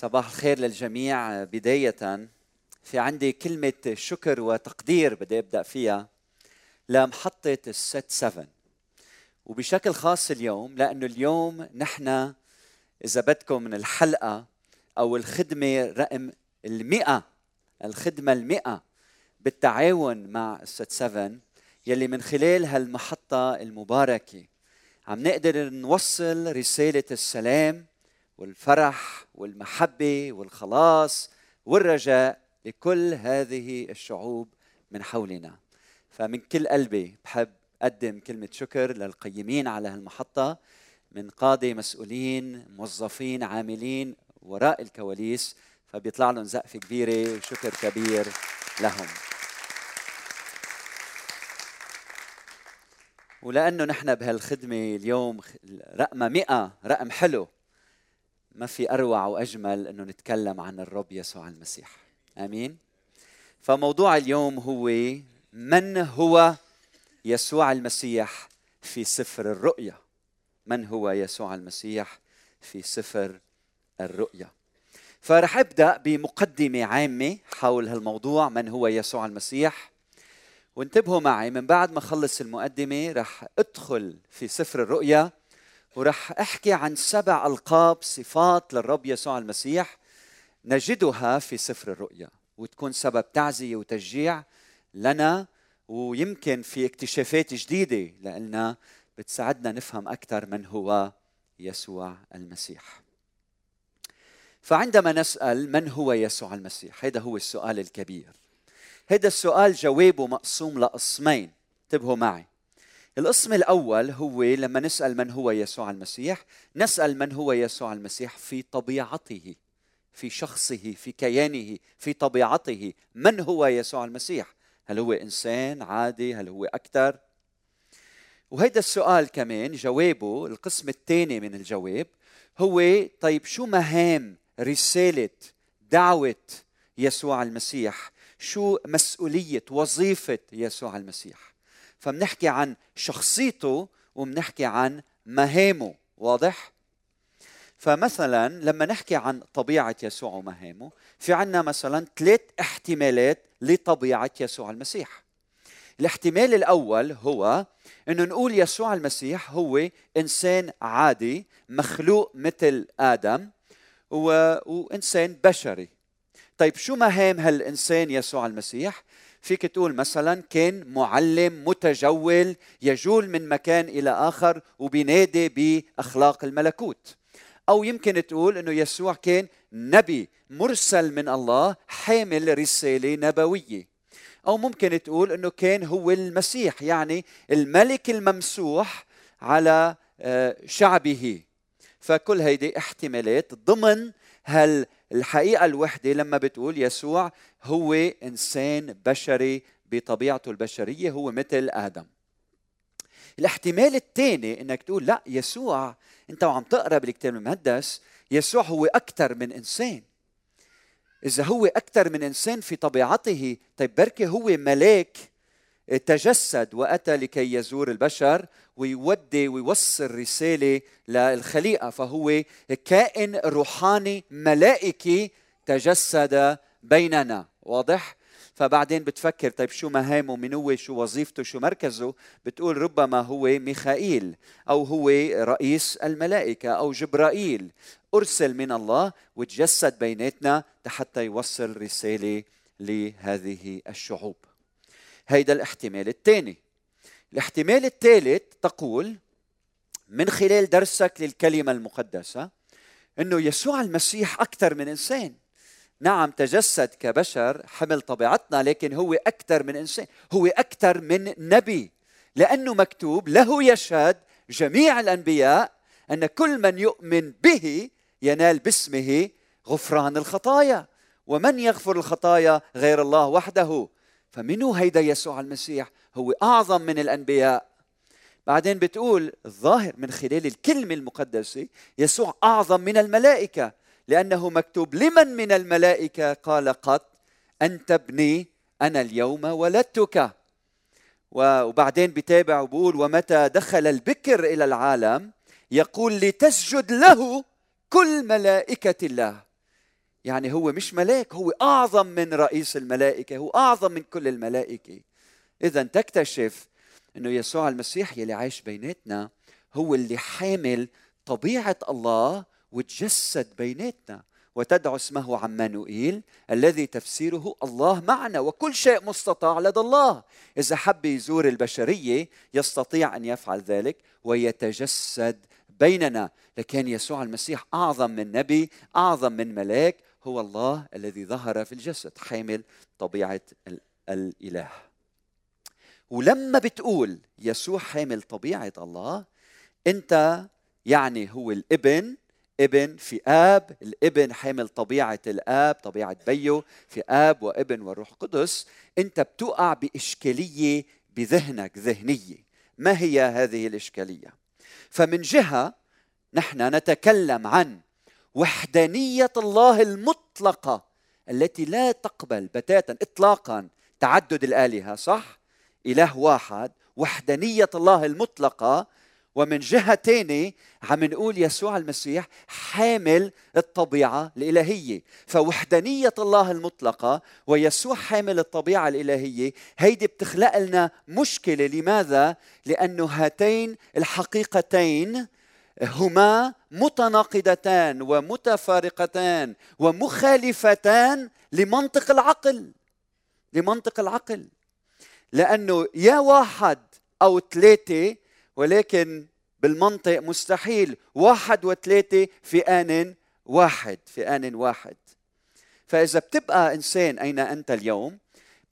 صباح الخير للجميع. بداية في عندي كلمة شكر وتقدير بدي أبدأ فيها. لمحطة الست 7 وبشكل خاص اليوم لأنه اليوم نحن إذا بدكم من الحلقة أو الخدمة رقم المئة الخدمة المئة بالتعاون مع الست 7 يلي من خلال هالمحطة المباركة عم نقدر نوصل رسالة السلام والفرح والمحبة والخلاص والرجاء لكل هذه الشعوب من حولنا. فمن كل قلبي بحب أقدم كلمة شكر للقيمين على هالمحطة. من قادة مسؤولين موظفين عاملين وراء الكواليس. فبيطلع لهم زقفة كبيرة وشكر كبير لهم. ولأنه نحن بهالخدمة اليوم رقم مئة رقم حلو. ما في أروع وأجمل أنه نتكلم عن الرب يسوع المسيح. آمين؟ فموضوع اليوم هو من هو يسوع المسيح في سفر الرؤيا؟ من هو يسوع المسيح في سفر الرؤيا؟ فرح أبدأ بمقدمة عامة حول هالموضوع من هو يسوع المسيح. وانتبهوا معي من بعد ما اخلص المقدمة رح أدخل في سفر الرؤيا ورح أحكي عن سبع ألقاب صفات للرب يسوع المسيح نجدها في سفر الرؤيا وتكون سبب تعزية وتشجيع لنا ويمكن في اكتشافات جديدة لنا بتساعدنا نفهم أكثر من هو يسوع المسيح. فعندما نسأل من هو يسوع المسيح؟ هذا هو السؤال الكبير. هذا السؤال جوابه مقسوم لقسمين، انتبهوا معي. القسم الأول هو لما نسأل من هو يسوع المسيح نسأل من هو يسوع المسيح في طبيعته في شخصه في كيانه في طبيعته. من هو يسوع المسيح؟ هل هو إنسان عادي؟ هل هو أكثر؟ وهيدا السؤال كمان جوابه القسم الثاني من الجواب هو طيب شو مهام رسالة دعوة يسوع المسيح؟ شو مسؤولية وظيفة يسوع المسيح؟ فبنحكي عن شخصيته وبنحكي عن مهامه واضح؟ فمثلا لما نحكي عن طبيعة يسوع ومهامه في عنا مثلا ثلاث احتمالات لطبيعة يسوع المسيح. الاحتمال الأول هو أنه نقول يسوع المسيح هو إنسان عادي مخلوق مثل آدم. وإنسان بشري. طيب شو مهام هالإنسان يسوع المسيح؟ فيك تقول مثلا كان معلم متجول يجول من مكان إلى آخر وبينادي بأخلاق الملكوت. أو يمكن تقول إنه يسوع كان نبي مرسل من الله حامل رسالة نبوية. أو ممكن تقول إنه كان هو المسيح يعني الملك الممسوح على آه، شعبه. فكل هيدي احتمالات ضمن هال الحقيقة الوحدة لما بتقول يسوع هو إنسان بشري بطبيعته البشرية هو مثل آدم. الاحتمال الثاني إنك تقول لا يسوع أنت وعم تقرأ بالكتاب المقدس يسوع هو أكثر من إنسان. إذا هو أكثر من إنسان في طبيعته طيب بركي هو ملاك تجسد وأتى لكي يزور البشر ويودي ويوصل رسالة للخليقة فهو كائن روحاني ملائكي تجسد بيننا. واضح؟ فبعدين بتفكر طيب شو مهامه من هو شو وظيفته شو مركزه؟ بتقول ربما هو ميخائيل أو هو رئيس الملائكة أو جبرائيل. أرسل من الله وتجسد بيناتنا حتى يوصل رسالة لهذه الشعوب. هيدا الاحتمال الثاني. الاحتمال الثالث تقول من خلال درسك للكلمة المقدسة إنه يسوع المسيح أكثر من إنسان. نعم تجسد كبشر حمل طبيعتنا لكن هو أكثر من إنسان هو أكثر من نبي لأنه مكتوب له يشهد جميع الأنبياء أن كل من يؤمن به ينال باسمه غفران الخطايا ومن يغفر الخطايا غير الله وحده؟ فمنو هيدا يسوع المسيح؟ هو أعظم من الأنبياء. بعدين بتقول الظاهر من خلال الكلمة المقدسة يسوع أعظم من الملائكة لأنه مكتوب لمن من الملائكة؟ قال قط أنت ابني أنا اليوم ولدتك. وبعدين بتابع وبقول ومتى دخل البكر إلى العالم؟ يقول لتسجد له كل ملائكة الله. يعني هو مش ملاك هو أعظم من رئيس الملائكة هو أعظم من كل الملائكة. اذا تكتشف إنه يسوع المسيح يلي عايش بيناتنا هو اللي حامل طبيعة الله وتجسد بيناتنا وتدعو اسمه عمانوئيل الذي تفسيره الله معنا وكل شيء مستطاع لدى الله. إذا حب يزور البشرية يستطيع أن يفعل ذلك ويتجسد بيننا. لكن يسوع المسيح أعظم من نبي أعظم من ملاك هو الله الذي ظهر في الجسد حامل طبيعة الإله. ولما بتقول يسوع حامل طبيعة الله انت يعني هو الابن ابن في آب الابن حامل طبيعة الآب طبيعة بيه في آب وابن والروح القدس انت بتقع بإشكالية بذهنك ذهنية. ما هي هذه الإشكالية؟ فمن جهة نحن نتكلم عن وحدانية الله المطلقة التي لا تقبل بتاتا اطلاقا تعدد الآلهة صح؟ إله واحد وحدانية الله المطلقة. ومن جهة تانية عم نقول يسوع المسيح حامل الطبيعة الإلهية. فوحدانية الله المطلقة ويسوع حامل الطبيعة الإلهية هيدي بتخلق لنا مشكلة. لماذا؟ لأنه هاتين الحقيقتين هما متناقضتان ومتفارقتان ومخالفتان لمنطق العقل. لمنطق العقل. لأنه يا واحد أو ثلاثة ولكن بالمنطق مستحيل. واحد وثلاثة في آن واحد في آن واحد. فإذا بتبقى إنسان أين أنت اليوم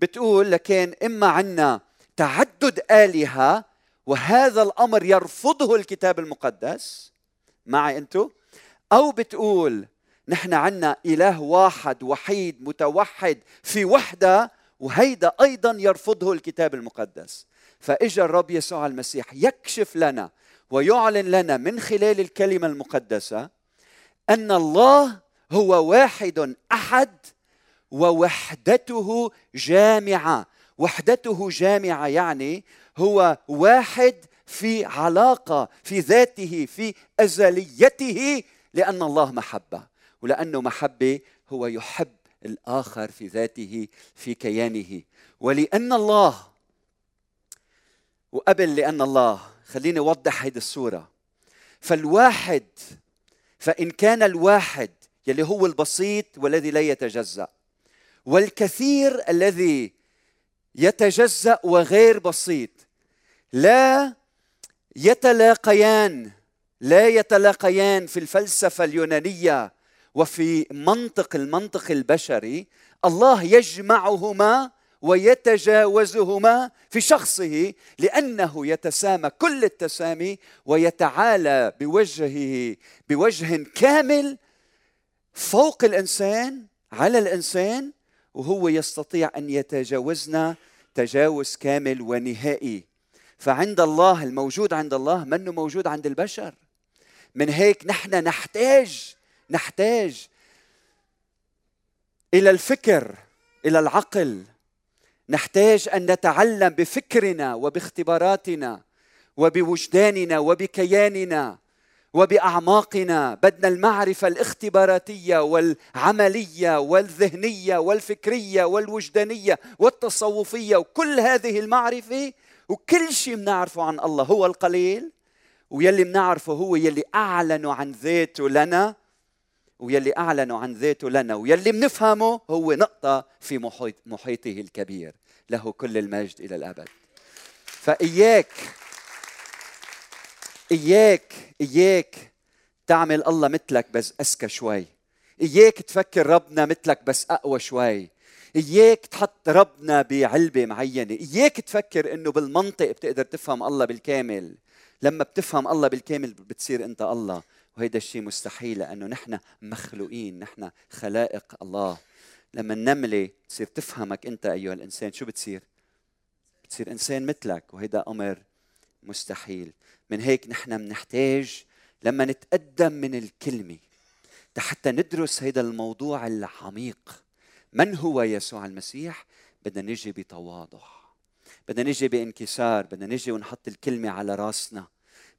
بتقول لكن إما عنا تعدد آلهة وهذا الأمر يرفضه الكتاب المقدس معي أنتو أو بتقول نحن عنا إله واحد وحيد متوحد في وحدة وهيدا أيضا يرفضه الكتاب المقدس. فإجا الرب يسوع المسيح يكشف لنا ويعلن لنا من خلال الكلمة المقدسة أن الله هو واحد أحد ووحدته جامعة. وحدته جامعة يعني هو واحد في علاقة في ذاته في أزليته لأن الله محبة. ولأنه محبة هو يحب الآخر في ذاته في كيانه. ولأن الله وقبل لأن الله خليني أوضح هيدي الصورة. فالواحد فإن كان الواحد يلي هو البسيط والذي لا يتجزأ والكثير الذي يتجزأ وغير بسيط لا يتلاقيان لا يتلاقيان في الفلسفة اليونانية وفي منطق المنطق البشري الله يجمعهما ويتجاوزهما في شخصه لأنه يتسامى كل التسامي ويتعالى بوجهه بوجه كامل فوق الإنسان على الإنسان وهو يستطيع أن يتجاوزنا تجاوز كامل ونهائي. فعند الله الموجود عند الله منه موجود عند البشر. من هيك نحن نحتاج نحتاج إلى الفكر إلى العقل. نحتاج أن نتعلم بفكرنا وباختباراتنا وبوجداننا وبكياننا وبأعماقنا. بدنا المعرفة الاختباراتية والعملية والذهنية والفكرية والوجدانية والتصوفية وكل هذه المعرفة. وكل شيء بنعرفه عن الله هو القليل ويلي بنعرفه هو يلي اعلن عن ذاته لنا. ويلي أعلنوا عن ذاته لنا ويلي بنفهمه هو نقطة في محيط محيطه الكبير له كل المجد إلى الأبد. فإياك إياك إياك تعمل الله مثلك بس اذكى شوي. إياك تفكر ربنا مثلك بس أقوى شوي. إياك تحط ربنا بعلبة معينة. إياك تفكر إنه بالمنطق بتقدر تفهم الله بالكامل. لما بتفهم الله بالكامل بتصير أنت الله. وهيدا الشيء مستحيل لأنه نحن مخلوقين نحن خلائق الله. لما النملة تصير تفهمك أنت أيها الإنسان شو بتصير؟ بتصير إنسان مثلك وهيدا أمر مستحيل. من هيك نحن بنحتاج لما نتقدم من الكلمة حتى ندرس هيدا الموضوع العميق. من هو يسوع المسيح؟ بدنا نجي بتواضع. بدنا نجي بانكسار بدنا نجي ونحط الكلمة على راسنا.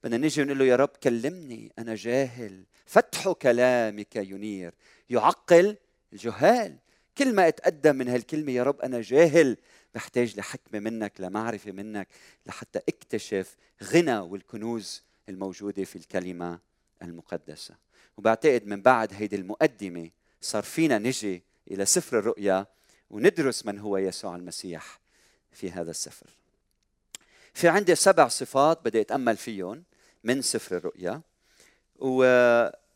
بدنا نجي ونقول له يا رب كلمني أنا جاهل. فتح كلامك ينير. يعقل الجهال. كل ما أتقدم من هالكلمة يا رب أنا جاهل بحتاج لحكمة منك لمعرفة منك لحتى اكتشف غنى والكنوز الموجودة في الكلمة المقدسة. وبعتقد من بعد هيدي المقدمة صار فينا نجي إلى سفر الرؤيا وندرس من هو يسوع المسيح في هذا السفر. في عندي سبع صفات بدي أتأمل فيهم من سفر الرؤيا و...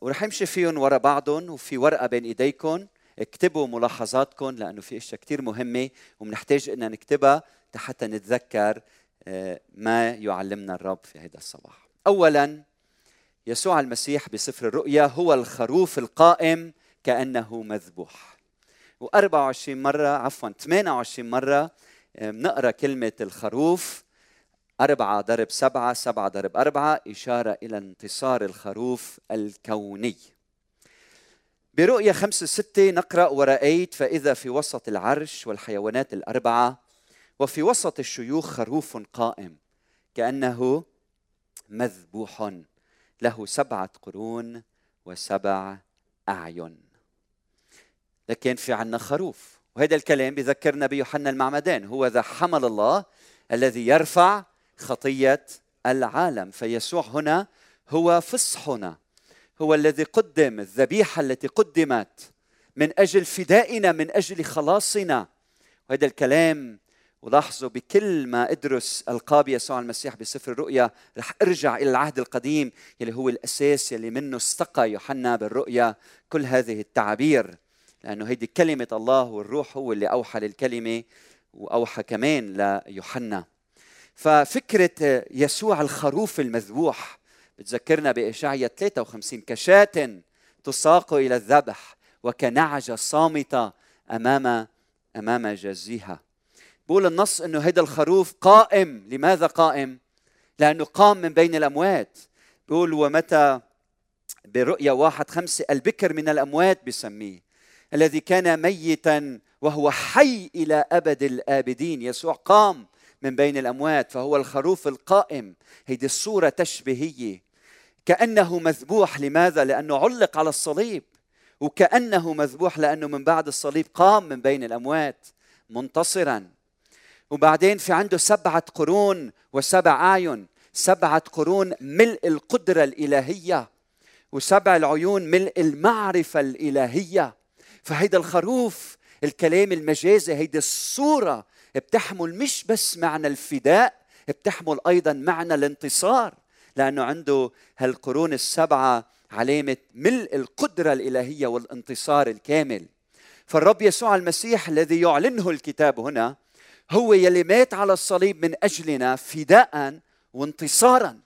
ورح امشي فيهم ورا بعضهم وفي ورقة بين إيديكم اكتبوا ملاحظاتكم لأنه في إشياء كثير مهمة وبنحتاج ان نكتبها حتى نتذكر آه، ما يعلمنا الرب في هذا الصباح. اولا يسوع المسيح بسفر الرؤيا هو الخروف القائم كأنه مذبوح. و24 مرة عفوا 28 مرة آه، بنقرأ كلمة الخروف أربعة ضرب سبعة سبعة ضرب أربعة إشارة إلى انتصار الخروف الكوني. برؤية خمسة ستة نقرأ ورأيت فإذا في وسط العرش والحيوانات الأربعة وفي وسط الشيوخ خروف قائم كأنه مذبوح له سبعة قرون وسبع أعين. لكن في عنا خروف وهذا الكلام بذكرنا بيوحنا المعمدان هو ذا حمل الله الذي يرفع خطية العالم. فيسوع هنا هو فصحنا هو الذي قدم الذبيحة التي قدمت من أجل فدائنا من أجل خلاصنا. وهذا الكلام ولاحظوا بكل ما إدرس ألقاب يسوع المسيح بسفر الرؤيا رح أرجع إلى العهد القديم يلي هو الأساس يلي منه استقى يوحنا بالرؤيا كل هذه التعابير لأنه هيدي كلمة الله والروح هو اللي أوحى للكلمة وأوحى كمان ليوحنا. ففكرة يسوع الخروف المذبوح بتذكرنا بإشعيا 53 كشاة تساق إلى الذبح وكنعجة صامتة أمام أمام جزيها بقول النص إنه هذا الخروف قائم. لماذا قائم؟ لأنه قام من بين الأموات. بيقول ومتى؟ برؤيا واحد خمسة البكر من الأموات بسميه الذي كان ميتا وهو حي إلى أبد الآبدين. يسوع قام من بين الأموات فهو الخروف القائم. هيدي الصورة تشبيهية. كأنه مذبوح. لماذا؟ لأنه علق على الصليب. وكأنه مذبوح لأنه من بعد الصليب قام من بين الأموات منتصرا. وبعدين في عنده سبعة قرون وسبع أعين. سبعة قرون ملء القدرة الإلهية. وسبع العيون ملء المعرفة الإلهية. فهيدا الخروف الكلام المجازي هيدي الصورة بتحمل مش بس معنى الفداء بتحمل أيضا معنى الانتصار لأنه عنده هالقرون السبعة علامة ملء القدرة الإلهية والانتصار الكامل. فالرب يسوع المسيح الذي يعلنه الكتاب هنا هو يلي مات على الصليب من أجلنا فداء وانتصارا.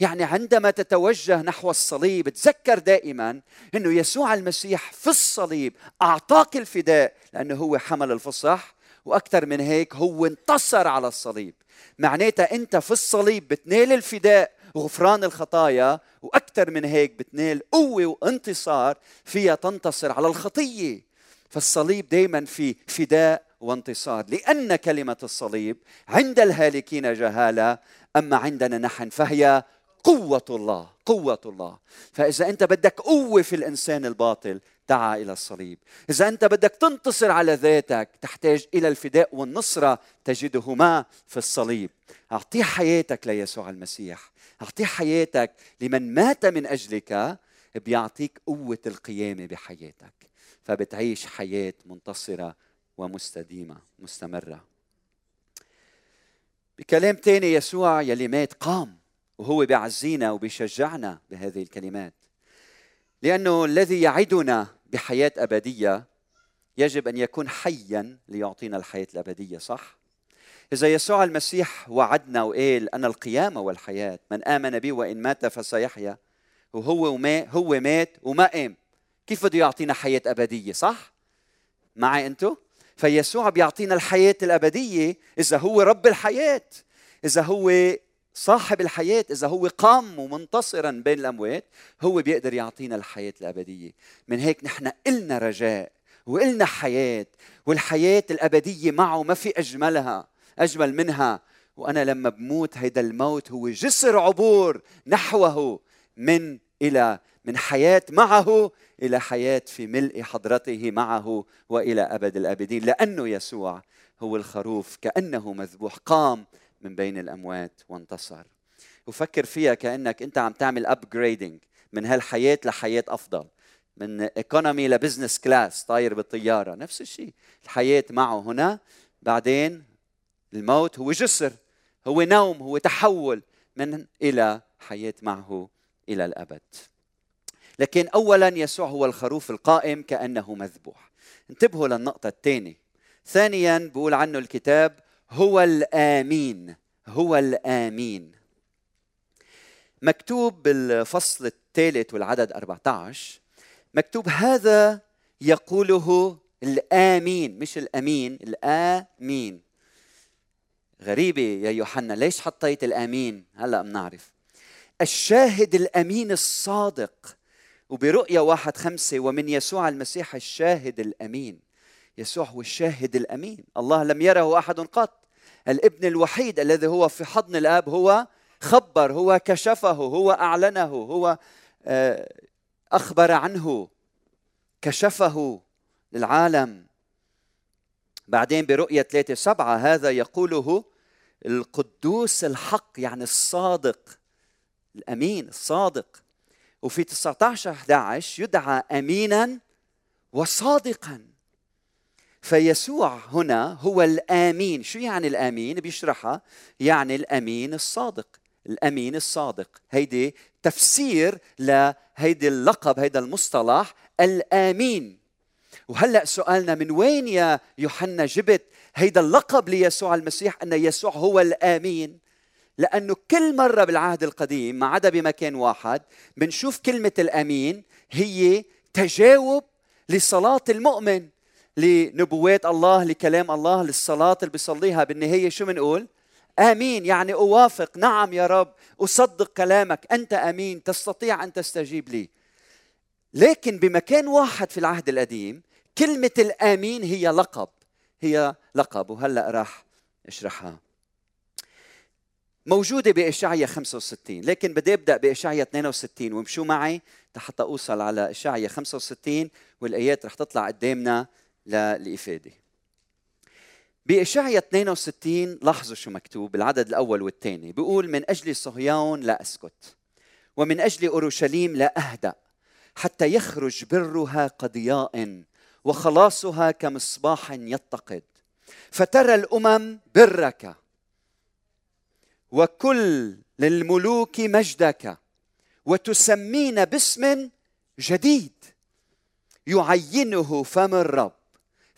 يعني عندما تتوجه نحو الصليب تذكر دائما إنه يسوع المسيح في الصليب أعطاك الفداء لأنه هو حمل الفصح وأكثر من هيك هو انتصر على الصليب. معناتها أنت في الصليب بتنال الفداء وغفران الخطايا وأكثر من هيك بتنال قوة وانتصار فيها تنتصر على الخطية. فالصليب دائما في فداء وانتصار لأن كلمة الصليب عند الهالكين جهالة أما عندنا نحن فهي قوة الله قوة الله. فإذا أنت بدك قوة في الإنسان الباطل دعا إلى الصليب. إذا أنت بدك تنتصر على ذاتك تحتاج إلى الفداء والنصرة تجدهما في الصليب. أعطي حياتك ليسوع المسيح. أعطي حياتك لمن مات من أجلك بيعطيك قوة القيامة بحياتك. فبتعيش حياة منتصرة ومستديمة مستمرة. بكلام تاني يسوع يلي مات قام وهو بيعزينا وبيشجعنا بهذه الكلمات. لأنه الذي يعدنا بحياة أبدية يجب أن يكون حيا ليعطينا الحياة الأبدية صح؟ إذا يسوع المسيح وعدنا وقال أنا القيامة والحياة من آمن بي وإن مات فسيحيا وهو وما هو مات وما قام كيف بده يعطينا حياة أبدية صح؟ معي أنتو؟ فيسوع بيعطينا الحياة الأبدية إذا هو رب الحياة إذا هو صاحب الحياة إذا هو قام منتصرا بين الأموات هو بيقدر يعطينا الحياة الأبدية. من هيك نحن إلنا رجاء وإلنا حياة والحياة الأبدية معه ما في أجملها أجمل منها. وأنا لما بموت هيدا الموت هو جسر عبور نحوه من إلى من حياة معه إلى حياة في ملء حضرته معه وإلى أبد الأبدين. لأنه يسوع هو الخروف كأنه مذبوح قام من بين الأموات وانتصر. وفكر فيها كأنك أنت عم تعمل ابجريدنج من هالحياة لحياة أفضل من economy ل business class طاير بالطيارة. نفس الشيء الحياة معه هنا. بعدين الموت هو جسر هو نوم هو تحول من إلى حياة معه إلى الأبد. لكن اولا يسوع هو الخروف القائم كأنه مذبوح. انتبهوا للنقطة الثانية. ثانيا بقول عنه الكتاب هو الآمين هو الآمين. مكتوب بالفصل الثالث والعدد 14 مكتوب هذا يقوله الآمين مش الأمين الآمين. غريبة يا يوحنا ليش حطيت الآمين؟ هلأ بنعرف. الشاهد الأمين الصادق وبرؤية واحد خمسة ومن يسوع المسيح الشاهد الأمين. يسوع هو الشاهد الأمين. الله لم يره أحد قط. الابن الوحيد الذي هو في حضن الآب هو خبر هو كشفه هو أعلنه هو آه، أخبر عنه كشفه للعالم. بعدين برؤية ثلاثة سبعة هذا يقوله القدوس الحق يعني الصادق الأمين الصادق. وفي 19 11 يدعى أمينا وصادقا. فيسوع هنا هو الآمين. شو يعني الآمين؟ بيشرحها يعني الأمين الصادق. الأمين الصادق. هيدي تفسير لهيدي اللقب هيدا المصطلح الآمين. وهلأ سؤالنا من وين يا يوحنا جبت هيدا اللقب ليسوع المسيح أن يسوع هو الآمين؟ لأنه كل مرة بالعهد القديم ما عدا بمكان واحد بنشوف كلمة الآمين هي تجاوب لصلاة المؤمن. لنبوات الله لكلام الله للصلاة اللي بيصليها بالنهاية شو بنقول آمين يعني أوافق. نعم يا رب أصدق كلامك. أنت أمين تستطيع أن تستجيب لي. لكن بمكان واحد في العهد القديم كلمة الآمين هي لقب. هي لقب وهلأ راح أشرحها. موجودة بإشعيا 65 لكن بدي أبدأ بإشعيا 62 وامشوا معي حتى أوصل على إشعيا 65 والآيات رح تطلع قدامنا. للإفادة بإشعيا 62 لاحظوا شو مكتوب بالعدد الأول والثاني. بيقول من أجل صهيون لا أسكت ومن أجل أورشليم لا أهدأ حتى يخرج برها كضياء وخلاصها كمصباح يتقد. فترى الأمم برك وكل للملوك مجدك وتسمين باسم جديد يعينه فم الرب.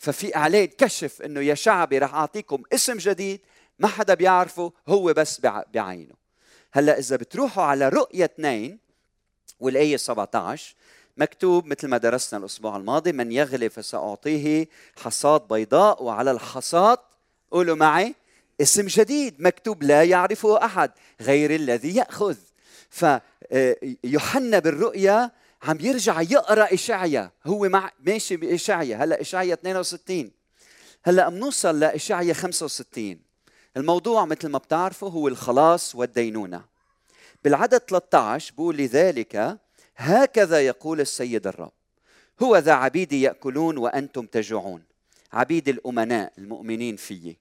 ففي إعلان كشف إنه يا شعبي رح أعطيكم اسم جديد ما حدا بيعرفه هو بس بعينه. هلأ إذا بتروحوا على رؤيا اثنين والآية 17 مكتوب مثل ما درسنا الأسبوع الماضي من يغلب فساعطيه حصاد بيضاء وعلى الحصاد قولوا معي اسم جديد مكتوب لا يعرفه أحد غير الذي يأخذ. فيوحنا بالرؤيا عم يرجع يقرأ إشعيا. هو مع ماشي بإشعيا. هلا إشعيا 62 هلا بنوصل لإشعيا 65 الموضوع مثل ما بتعرفوا هو الخلاص والدينونة. بالعدد 13 بقول لذلك هكذا يقول السيد الرب. هو ذا عبيدي يأكلون وأنتم تجوعون. عبيد الأمناء المؤمنين فيي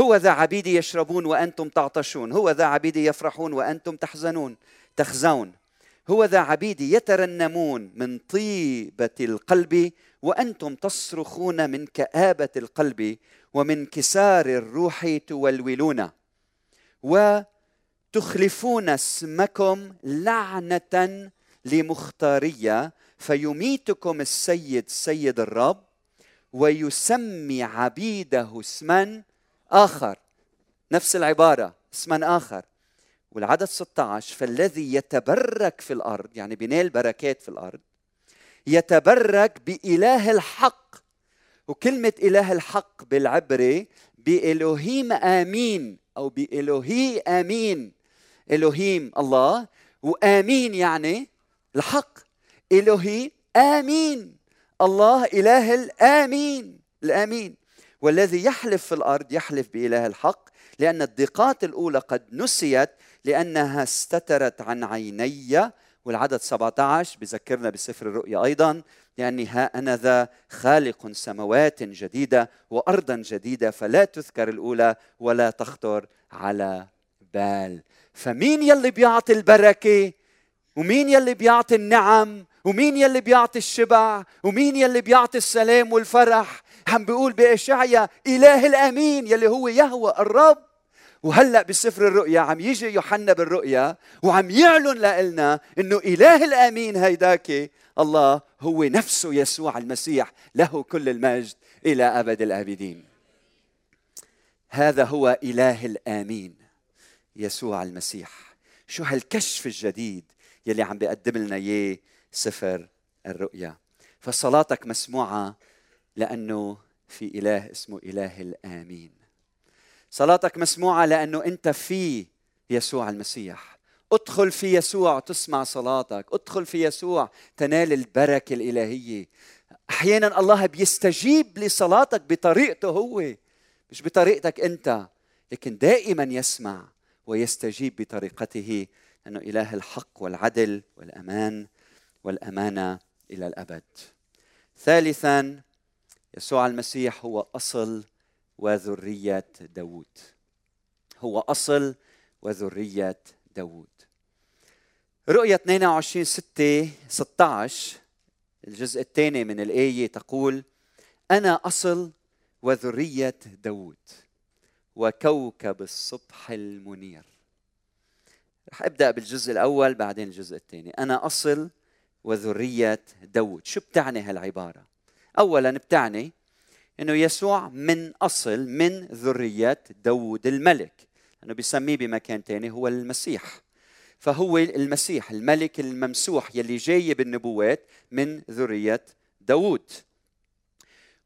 هو ذا عبيدي يشربون وأنتم تعطشون. هو ذا عبيدي يفرحون وأنتم تحزنون. تخزون. هو ذا عبيدي يترنمون من طيبة القلب وأنتم تصرخون من كآبة القلب ومن انكسار الروح تولولون. وتخلفون اسمكم لعنة لمختارية فيميتكم السيد سيد الرب ويسمي عبيده اسما آخر. نفس العبارة اسما آخر. والعدد 16 فالذي يتبرك في الأرض يعني بينال بركات في الأرض يتبرك بإله الحق. وكلمة إله الحق بالعبري بإلهيم آمين أو بإلهي آمين. إلهيم الله وآمين يعني الحق. إلهي آمين الله إله الآمين الآمين. والذي يحلف في الأرض يحلف بإله الحق لأن الضيقات الأولى قد نسيت لأنها استترت عن عيني والعدد 17 بذكرنا بسفر الرؤيا أيضا لأني ها أنا ذا خالق سماوات جديدة وأرضا جديدة فلا تذكر الأولى ولا تخطر على بال. فمين يلي بيعطي البركة؟ ومين يلي بيعطي النعم؟ ومين يلي بيعطي الشبع؟ ومين يلي بيعطي السلام والفرح؟ عم بيقول بإشعيا إله الأمين يلي هو يهوى الرب. وهلأ بسفر الرؤيا عم يجي يوحنا بالرؤيا وعم يعلن لنا إنه إله الأمين هيداك الله هو نفسه يسوع المسيح له كل المجد إلى أبد الأبدين. هذا هو إله الأمين يسوع المسيح. شو هالكشف الجديد يلي عم بيقدم لنا إياه سفر الرؤيا؟ فصلاتك مسموعة لأنه في إله اسمه إله الأمين. صلاتك مسموعة لأنه أنت في يسوع المسيح. ادخل في يسوع تسمع صلاتك. ادخل في يسوع تنال البركة الإلهية. أحيانا الله بيستجيب لصلاتك بطريقته هو مش بطريقتك أنت لكن دائما يسمع ويستجيب بطريقته انه إله الحق والعدل والأمان والأمانة إلى الأبد. ثالثا يسوع المسيح هو أصل وذرية داوود. هو أصل وذرية داوود. رؤية 22 6 16 الجزء الثاني من الآية تقول أنا أصل وذرية داود وكوكب الصبح المنير. رح أبدأ بالجزء الأول بعدين الجزء الثاني. أنا أصل وذرية داود شو بتعني هالعبارة؟ أولا بتعني أنه يسوع من أصل من ذرية داود الملك. لأنه بيسميه بمكان ثاني هو المسيح. فهو المسيح الملك الممسوح يلي جاي بالنبوات من ذرية داود.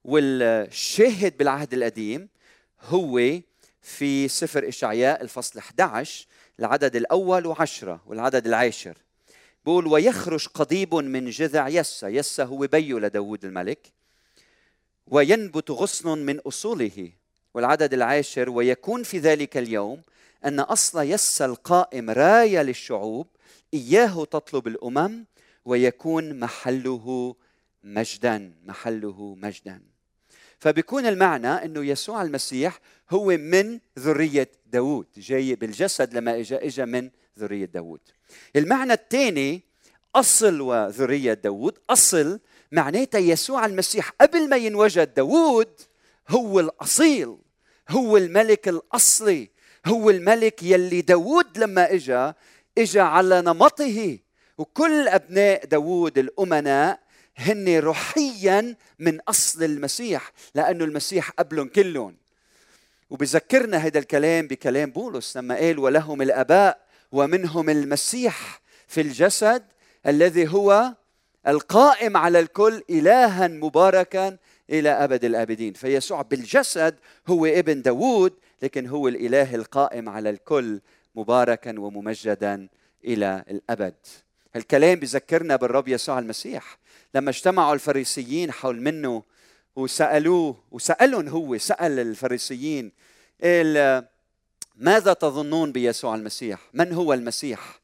والشاهد بالعهد القديم هو في سفر إشعياء الفصل 11 العدد الأول وعشرة والعدد العاشر. بقول ويخرج قضيب من جذع يسا يسا هو بيو لداود الملك. وينبت غصن من أصوله والعدد العاشر ويكون في ذلك اليوم أن أصل يس القائم راية للشعوب إياه تطلب الأمم ويكون محله مجدا محله مجدا. فبيكون المعنى أنه يسوع المسيح هو من ذرية داود جاي بالجسد لما إجا إجا من ذرية داود المعنى الثاني أصل وذرية داود أصل معناتها يسوع المسيح قبل ما ينوجد داود هو الأصيل هو الملك الأصلي هو الملك يلي داود لما إجا إجا على نمطه. وكل أبناء داود الأمناء هن روحيا من أصل المسيح لأنه المسيح قبلهم كلهم. وبذكرنا هذا الكلام بكلام بولس لما قال ولهم الآباء ومنهم المسيح في الجسد الذي هو القائم على الكل إلها مباركا إلى أبد الآبدين. فيسوع بالجسد هو ابن داوود لكن هو الإله القائم على الكل مباركا وممجدا إلى الأبد. الكلام بذكرنا بالرب يسوع المسيح. لما اجتمعوا الفريسيين حول منه وسألوه وسألهم هو سأل الفريسيين ماذا تظنون بيسوع المسيح؟ من هو المسيح؟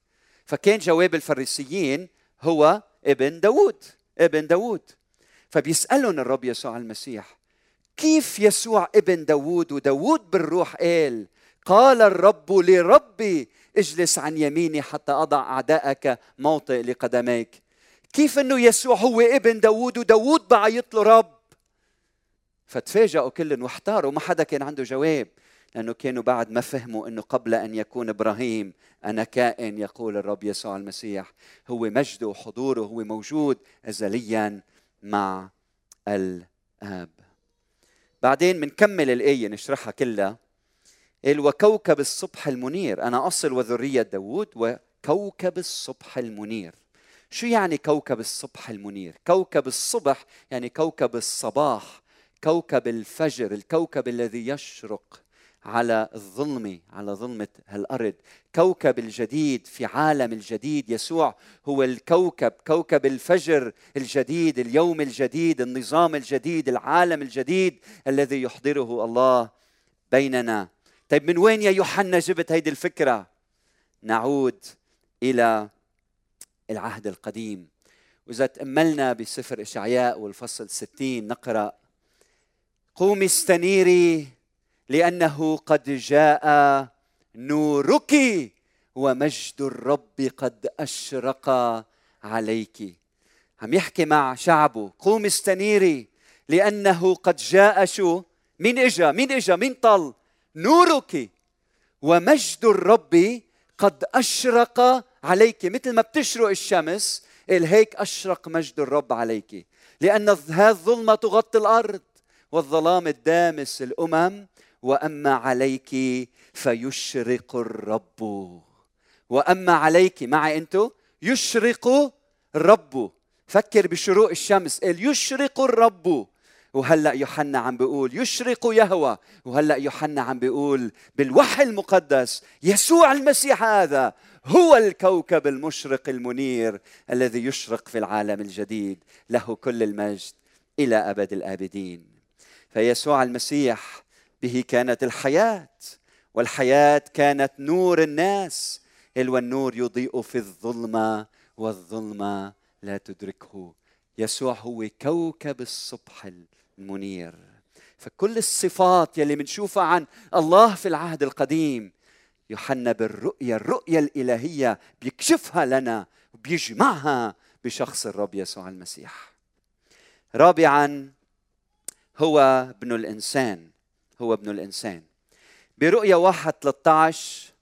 فكان جواب الفريسيين هو ابن داود ابن داود فبيسألهم الرب يسوع المسيح كيف يسوع ابن داوود وداوود بالروح قال؟ قال الرب لربي اجلس عن يميني حتى أضع أعدائك موطئ لقدميك. كيف أنه يسوع هو ابن داوود وداوود بعيط له رب؟ فتفاجئوا كلهم واحتاروا ما حدا كان عنده جواب. لأنه كانوا بعد ما فهموا أنه قبل أن يكون إبراهيم أنا كائن يقول الرب يسوع المسيح. هو مجده وحضوره هو موجود أزليا مع الآب. بعدين بنكمل الآية نشرحها كلها. قال وكوكب الصبح المنير. أنا أصل وذرية داوود وكوكب الصبح المنير. شو يعني كوكب الصبح المنير؟ كوكب الصبح يعني كوكب الصباح كوكب الفجر الكوكب الذي يشرق. على الظلمة على ظلمة هالأرض. كوكب الجديد في عالم الجديد يسوع هو الكوكب كوكب الفجر الجديد اليوم الجديد النظام الجديد العالم الجديد الذي يحضره الله بيننا. طيب من وين يا يوحنا جبت هيدي الفكرة؟ نعود إلى العهد القديم. وإذا تأملنا بسفر إشعياء والفصل 60 نقرأ قومي استنيري لأنه قد جاء نورك ومجد الرب قد أشرق عليك. عم يحكي مع شعبه قومي استنيري لأنه قد جاء شو؟ مين إجا مين إجا مين طل. نورك ومجد الرب قد أشرق عليك. مثل ما بتشرق الشمس هيك أشرق مجد الرب عليك. لأن هذه الظلمة تغطي الأرض والظلام الدامس الأمم وأما عليك فيشرق الرب. وأما عليك معي أنتو يشرق الرب. فكر بشروق الشمس قال يشرق الرب. وهلأ يوحنا عم بيقول يشرق يهوى. وهلأ يوحنا عم بيقول بالوحي المقدس يسوع المسيح هذا هو الكوكب المشرق المنير الذي يشرق في العالم الجديد له كل المجد إلى أبد الآبدين. فيسوع المسيح به كانت الحياة والحياة كانت نور الناس. والنور يضيء في الظلمة والظلمة لا تدركه. يسوع هو كوكب الصبح المنير. فكل الصفات يلي بنشوفها عن الله في العهد القديم يوحنا بالرؤية الرؤية الإلهية بيكشفها لنا وبيجمعها بشخص الرب يسوع المسيح. رابعا هو ابن الإنسان. هو ابن الإنسان. برؤية واحد 13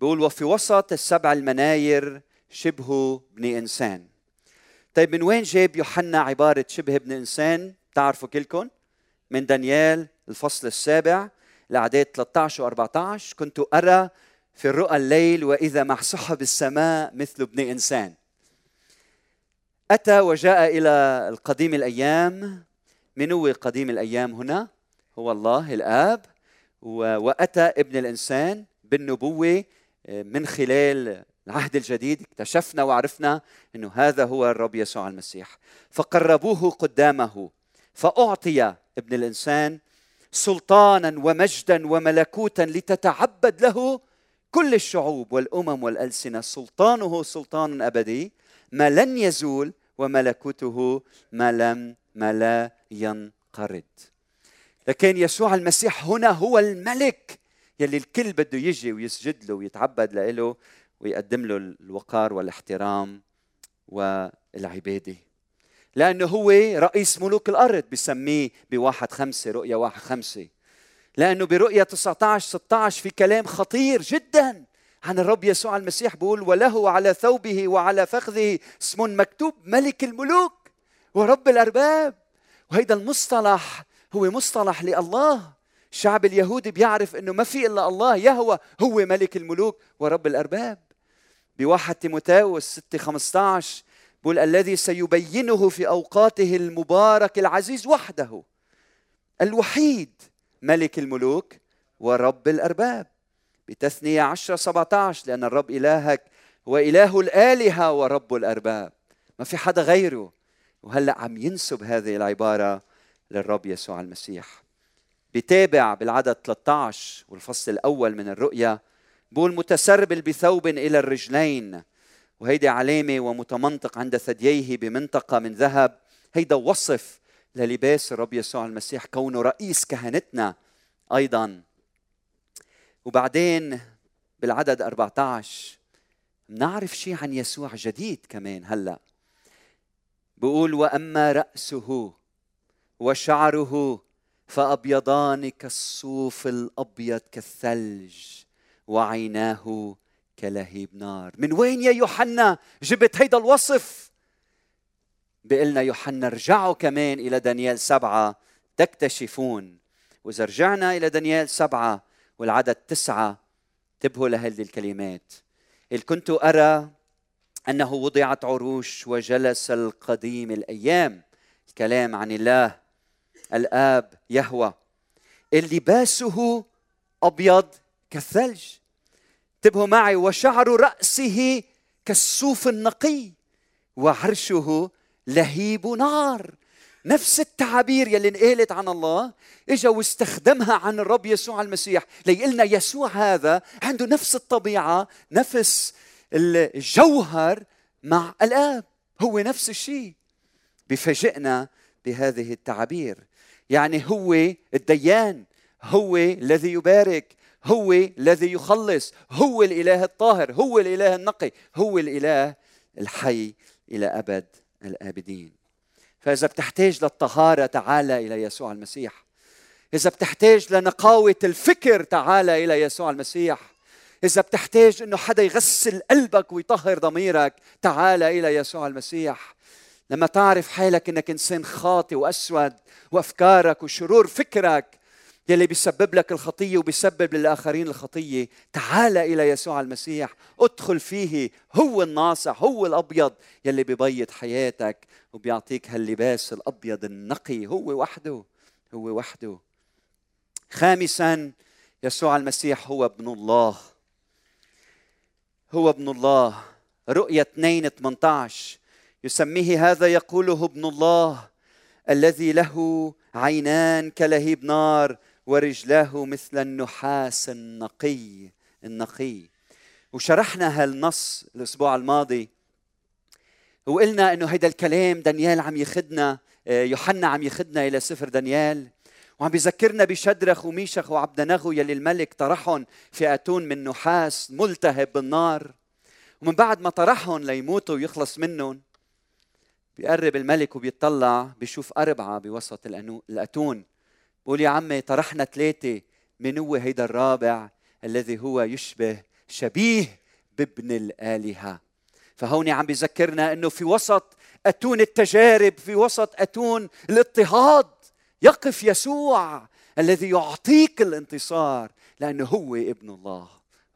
بيقول وفي وسط السبع المناير شبه ابن إنسان. طيب من وين جاب يوحنا عبارة شبه ابن إنسان؟ تعرفوا كلكم؟ من دانيال الفصل السابع الأعداد 13 و 14 كنت أرى في الرؤى الليل وإذا مع سحب السماء مثل ابن إنسان. أتى وجاء إلى القديم الأيام. من هو قديم الأيام هنا؟ هو الله الآب وأتى ابن الإنسان بالنبوة آه، من خلال العهد الجديد اكتشفنا وعرفنا إنه هذا هو الرب يسوع المسيح. فقربوه قدامه فأعطي ابن الإنسان سلطانا ومجدا وملكوتا لتتعبد له كل الشعوب والأمم والألسنة. سلطانه سلطان أبدي ما لن يزول وملكوته ما لم ما لا ينقرض. لكن يسوع المسيح هنا هو الملك يلي الكل بده يجي ويسجد له ويتعبد له ويقدم له الوقار والاحترام والعبادة. لأنه هو رئيس ملوك الأرض بسميه بواحد خمسة رؤية واحد خمسة. لأنه برؤية 19 16 في كلام خطير جدا عن الرب يسوع المسيح. بيقول وله على ثوبه وعلى فخذه اسم مكتوب ملك الملوك ورب الأرباب. وهيدا المصطلح هو مصطلح لله الشعب اليهودي بيعرف إنه ما في إلا الله يهوى هو ملك الملوك ورب الأرباب. بواحد تيموتاوس 6 15 بقول الذي سيبينه في أوقاته المبارك العزيز وحده الوحيد ملك الملوك ورب الأرباب. بتثنية 10 17 لأن الرب إلهك هو إله الآلهة ورب الأرباب. ما في حدا غيره. وهلأ عم ينسب هذه العبارة للرب يسوع المسيح. بتابع بالعدد 13 والفصل الأول من الرؤيا بقول متسربل بثوب إلى الرجلين وهيدي علامة ومتمنطق عند ثدييه بمنطقة من ذهب. هيدا وصف للباس الرب يسوع المسيح كونه رئيس كهنتنا أيضا. وبعدين بالعدد 14 بنعرف شيء عن يسوع جديد كمان هلأ. بقول وأما رأسه وشعره فأبيضان كالصوف الأبيض كالثلج وعيناه كلهيب نار. من وين يا يوحنا؟ جبت هيدا الوصف. بيقلنا يوحنا ارجعوا كمان إلى دانيال سبعة. تكتشفون. وإذا رجعنا إلى دانيال سبعة والعدد تسعة انتبهوا لهذه الكلمات. إذ كنت أرى أنه وضعت عروش وجلس القديم الأيام. الكلام عن الله الآب يهوى. لباسه أبيض كالثلج. انتبهوا معي وشعر رأسه كالصوف النقي وعرشه لهيب نار. نفس التعابير يلي انقالت عن الله إجا واستخدمها عن الرب يسوع المسيح. ليقلنا يسوع هذا عنده نفس الطبيعة نفس الجوهر مع الآب. هو نفس الشيء بفاجئنا بهذه التعابير. يعني هو الديان هو الذي يبارك هو الذي يخلص هو الإله الطاهر هو الإله النقي هو الإله الحي إلى أبد الآبدين. فإذا بتحتاج للطهارة تعال إلى يسوع المسيح. إذا بتحتاج لنقاوة الفكر تعال إلى يسوع المسيح. إذا بتحتاج إنه حدا يغسل قلبك ويطهر ضميرك تعال إلى يسوع المسيح. لما تعرف حالك إنك إنسان خاطئ وأسود وأفكارك وشرور فكرك يلي بيسبب لك الخطية وبيسبب للآخرين الخطية تعال إلى يسوع المسيح ادخل فيه هو الناصح هو الأبيض يلي بيبيض حياتك وبيعطيك هاللباس الأبيض النقي هو وحده هو وحده. خامسا يسوع المسيح هو ابن الله. هو ابن الله. رؤية 2 18 يسميه هذا يقوله ابن الله الذي له عينان كلهيب نار ورجلاه مثل النحاس النقي النقي. وشرحنا هالنص الأسبوع الماضي وقلنا إنه هيدا الكلام دانيال عم يخدنا آه، يوحنا عم يخدنا إلى سفر دانيال وعم بيذكرنا بشدرخ وميشخ وعبدنغو يلي الملك طرحهم في أتون من نحاس ملتهب بالنار. ومن بعد ما طرحهم ليموتوا ويخلص منهم بيقرب الملك وبيطلع بيشوف أربعة بوسط الأتون. بقول يا عمي طرحنا ثلاثة من هو هيدا الرابع الذي هو يشبه شبيه بابن الآلهة. فهون عم بيذكرنا أنه في وسط أتون التجارب في وسط أتون الاضطهاد يقف يسوع الذي يعطيك الانتصار لأنه هو ابن الله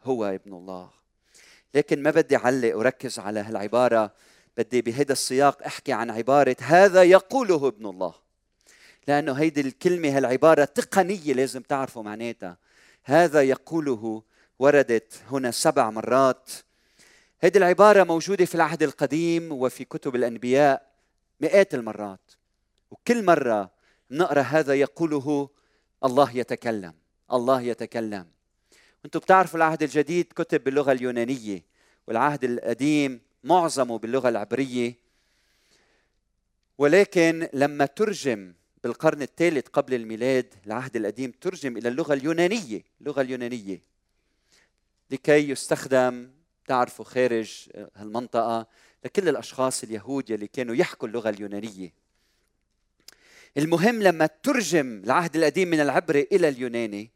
هو ابن الله. لكن ما بدي أعلق وركز على هالعبارة. بدي بهذا السياق أحكي عن عبارة هذا يقوله ابن الله. لأنه هيدي الكلمة هالعبارة تقنية لازم تعرفوا معناتها. هذا يقوله وردت هنا سبع مرات. هذه العبارة موجودة في العهد القديم وفي كتب الأنبياء مئات المرات. وكل مرة نقرأ هذا يقوله الله يتكلم الله يتكلم. أنتم بتعرفوا العهد الجديد كتب باللغة اليونانية والعهد القديم معظمه باللغة العبرية. ولكن لما ترجم بالقرن الثالث قبل الميلاد العهد القديم ترجم إلى اللغة اليونانية اللغة اليونانية. لكي يستخدم تعرفوا خارج هالمنطقة لكل الأشخاص اليهود يلي كانوا يحكوا اللغة اليونانية. المهم لما ترجم العهد القديم من العبري إلى اليوناني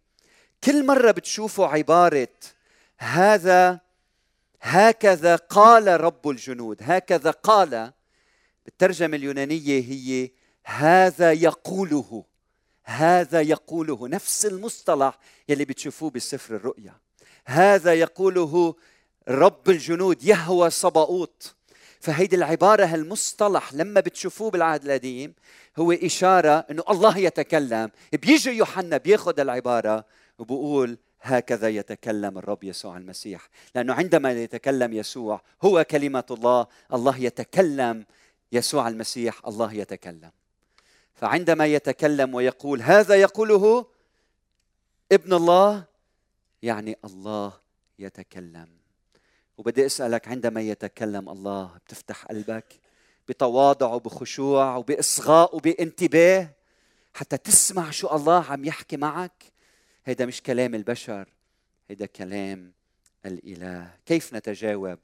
كل مرة بتشوفوا عبارة هذا هكذا قال رب الجنود هكذا قال. بالترجمه اليونانية هي هذا يقوله هذا يقوله. نفس المصطلح يلي بتشوفوه بسفر الرؤيا. هذا يقوله رب الجنود يهوى صباؤوت. فهيدي العبارة هالمصطلح لما بتشوفوه بالعهد القديم هو إشارة أنه الله يتكلم. بيجي يوحنا بياخذ العبارة وبقول هكذا يتكلم الرب يسوع المسيح. لأنه عندما يتكلم يسوع هو كلمة الله الله يتكلم يسوع المسيح الله يتكلم. فعندما يتكلم ويقول هذا يقوله ابن الله يعني الله يتكلم. وبدي أسألك عندما يتكلم الله بتفتح قلبك؟ بتواضع وبخشوع وبإصغاء وبانتباه حتى تسمع شو الله عم يحكي معك؟ هيدا مش كلام البشر هيدا كلام الإله. كيف نتجاوب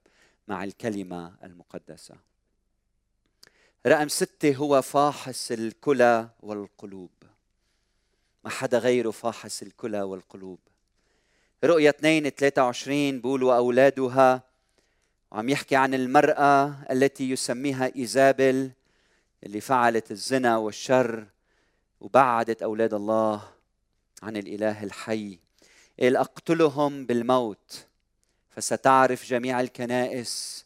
مع الكلمة المقدسة؟ رقم ستة هو فاحص الكلى والقلوب. ما حدا غيره فاحص الكلى والقلوب. رؤية 2 23 بقول وأولادها وعم يحكي عن المرأة التي يسميها إيزابل اللي فعلت الزنا والشر وبعدت أولاد الله. عن الإله الحي قال أقتلهم بالموت فستعرف جميع الكنائس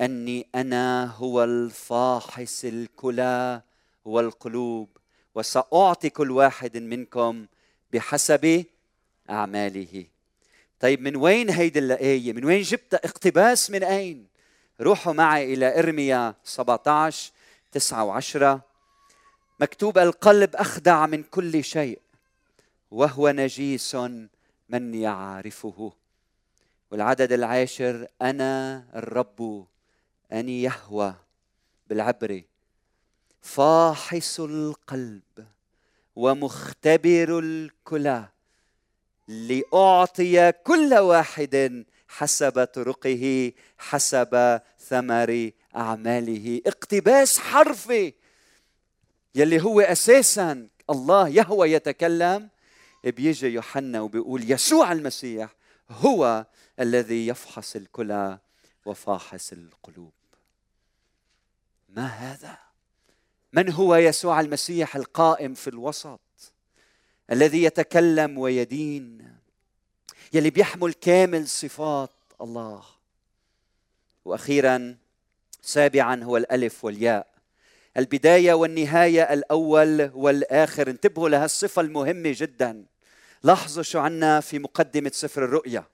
أني أنا هو الفاحص الكلى والقلوب وسأعطي كل واحد منكم بحسب أعماله. طيب من وين هيدي الآية؟ من وين جبت اقتباس من أين؟ روحوا معي إلى إرميا 17 9 و10 مكتوب القلب أخدع من كل شيء. وهو نجيس من يعرفه. والعدد العاشر أنا الرب أني يهوى بالعبري. فاحص القلب ومختبر الكلى لأعطي كل واحد حسب طرقه حسب ثمر أعماله. اقتباس حرفي يلي هو أساسا الله يهوى يتكلم بيجي يوحنا وبيقول يسوع المسيح هو الذي يفحص الكلى وفاحص القلوب. ما هذا؟ من هو يسوع المسيح القائم في الوسط الذي يتكلم ويدين يلي بيحمل كامل صفات الله؟ وأخيرا سابعا هو الألف والياء. البداية والنهاية الأول والآخر. انتبهوا لهالصفة المهمة جدا. لاحظوا شو عنا في مقدمة سفر الرؤيا.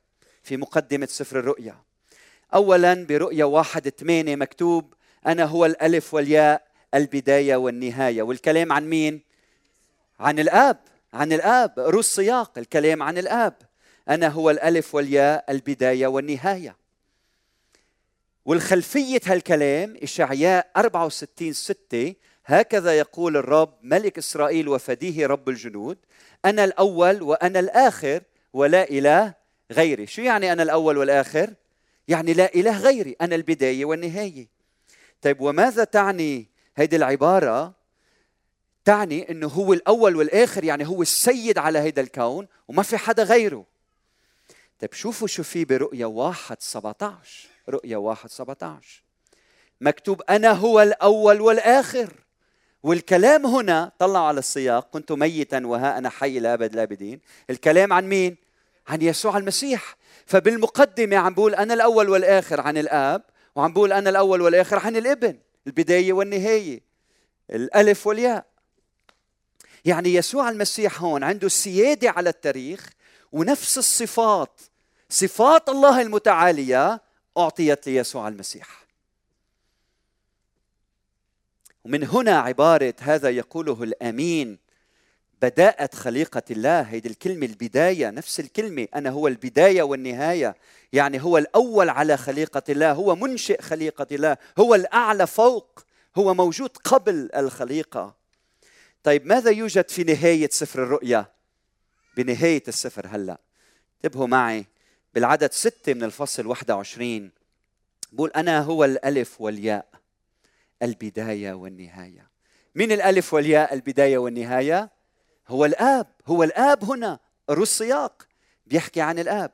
في مقدمة سفر الرؤيا. اولا برؤيا واحد ثمانية مكتوب أنا هو الألف والياء البداية والنهاية. والكلام عن مين؟ عن الآب. عن الآب. رؤوس سياق الكلام عن الآب. أنا هو الألف والياء البداية والنهاية. والخلفية هالكلام إشعياء 64 6 هكذا يقول الرب ملك إسرائيل وفديه رب الجنود أنا الأول وأنا الآخر ولا إله غيري. شو يعني أنا الأول والآخر؟ يعني لا إله غيري أنا البداية والنهاية. طيب وماذا تعني هذه العبارة؟ تعني إنه هو الأول والآخر يعني هو السيد على هذا الكون وما في حدا غيره. طيب شوفوا شو في برؤيا واحد 17 رؤيا واحد 17 مكتوب أنا هو الأول والآخر. والكلام هنا طلعوا على السياق كنت ميتا وها أنا حي لأبد الآبدين الكلام عن مين؟ عن يسوع المسيح. فبالمقدمة عم بقول أنا الأول والآخر عن الآب وعم بقول أنا الأول والآخر عن الابن البداية والنهاية الألف والياء. يعني يسوع المسيح هون عنده السيادة على التاريخ ونفس الصفات. صفات الله المتعالية أعطيت ليسوع المسيح. ومن هنا عبارة هذا يقوله الأمين. بداءة خليقة الله هيدي الكلمة البداية نفس الكلمة أنا هو البداية والنهاية. يعني هو الأول على خليقة الله هو منشئ خليقة الله هو الأعلى فوق هو موجود قبل الخليقة. طيب ماذا يوجد في نهاية سفر الرؤيا؟ بنهاية السفر هلأ. انتبهوا معي بالعدد ستة من الفصل 21 بقول أنا هو الألف والياء. البداية والنهاية. من الألف والياء البداية والنهاية هو الآب. هو الآب هنا رؤوس سياق بيحكي عن الآب.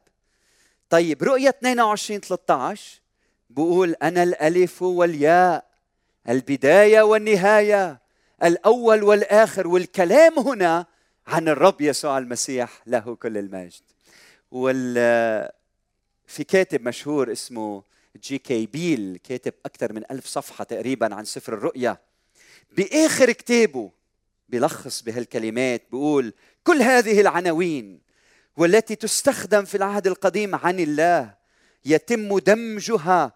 طيب رؤية 22 13 بقول أنا الألف والياء البداية والنهاية الأول والآخر والكلام هنا عن الرب يسوع المسيح له كل المجد. وال في كاتب مشهور اسمه جي كي بيل كاتب أكثر من ألف صفحة تقريبا عن سفر الرؤيا بآخر كتابه بلخص بهالكلمات بيقول كل هذه العناوين والتي تستخدم في العهد القديم عن الله يتم دمجها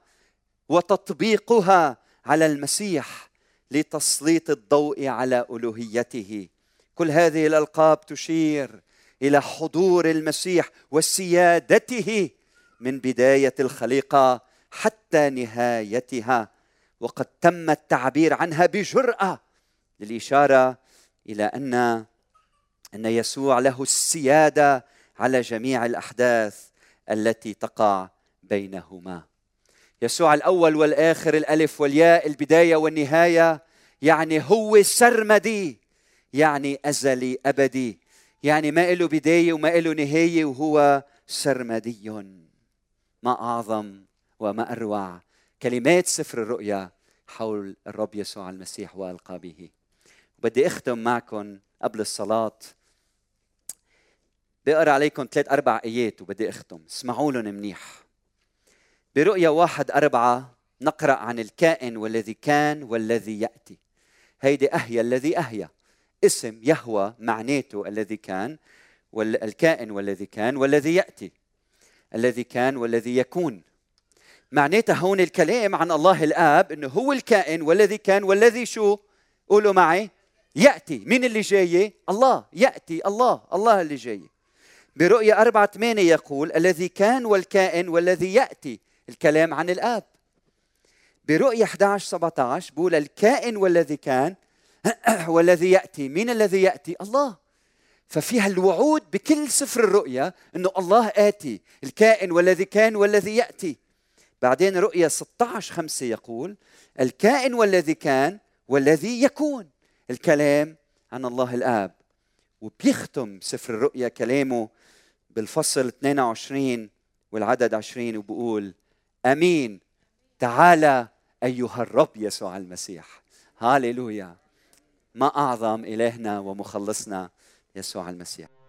وتطبيقها على المسيح لتسليط الضوء على ألوهيته. كل هذه الألقاب تشير إلى حضور المسيح وسيادته من بداية الخليقة حتى نهايتها. وقد تم التعبير عنها بجرأة للإشارة إلى ان أن يسوع له السيادة على جميع الأحداث التي تقع بينهما. يسوع الأول والآخر الألف والياء البداية والنهاية يعني هو سرمدي يعني أزلي أبدي يعني ما له بداية وما له نهاية وهو سرمدي. ما أعظم وما أروع. كلمات سفر الرؤيا حول الرب يسوع المسيح وألقى به. بدي أختم معكم قبل الصلاة. بقرأ عليكم ثلاث أربع آيات وبدي أختم. اسمعوا لهم منيح. برؤيا واحد أربعة نقرأ عن الكائن والذي كان والذي يأتي. هيدي أهيا الذي أهيا اسم يهوى معناته الذي كان والكائن والذي كان والذي يأتي. الذي كان والذي يكون. معناتها هون الكلام عن الله الآب أنه هو الكائن والذي كان والذي شو؟ قولوا معي. يأتي. مين اللي جاي؟ الله. يأتي. الله. الله اللي جاي. برؤية أربعة ثمانية يقول الذي كان والكائن والذي يأتي. الكلام عن الآب. برؤية 11 17 بقول الكائن والذي كان والذي يأتي. مين الذي يأتي؟ الله. ففيها الوعود بكل سفر الرؤيا إنه الله آتي. الكائن والذي كان والذي يأتي. بعدين رؤيا 16 5 يقول الكائن والذي كان والذي يكون. الكلام عن الله الآب. وبيختم سفر الرؤيا كلامه بالفصل 22 والعدد 20 وبقول أمين. تعالى أيها الرب يسوع المسيح. هاليلويا ما أعظم إلهنا ومخلصنا يسوع المسيح.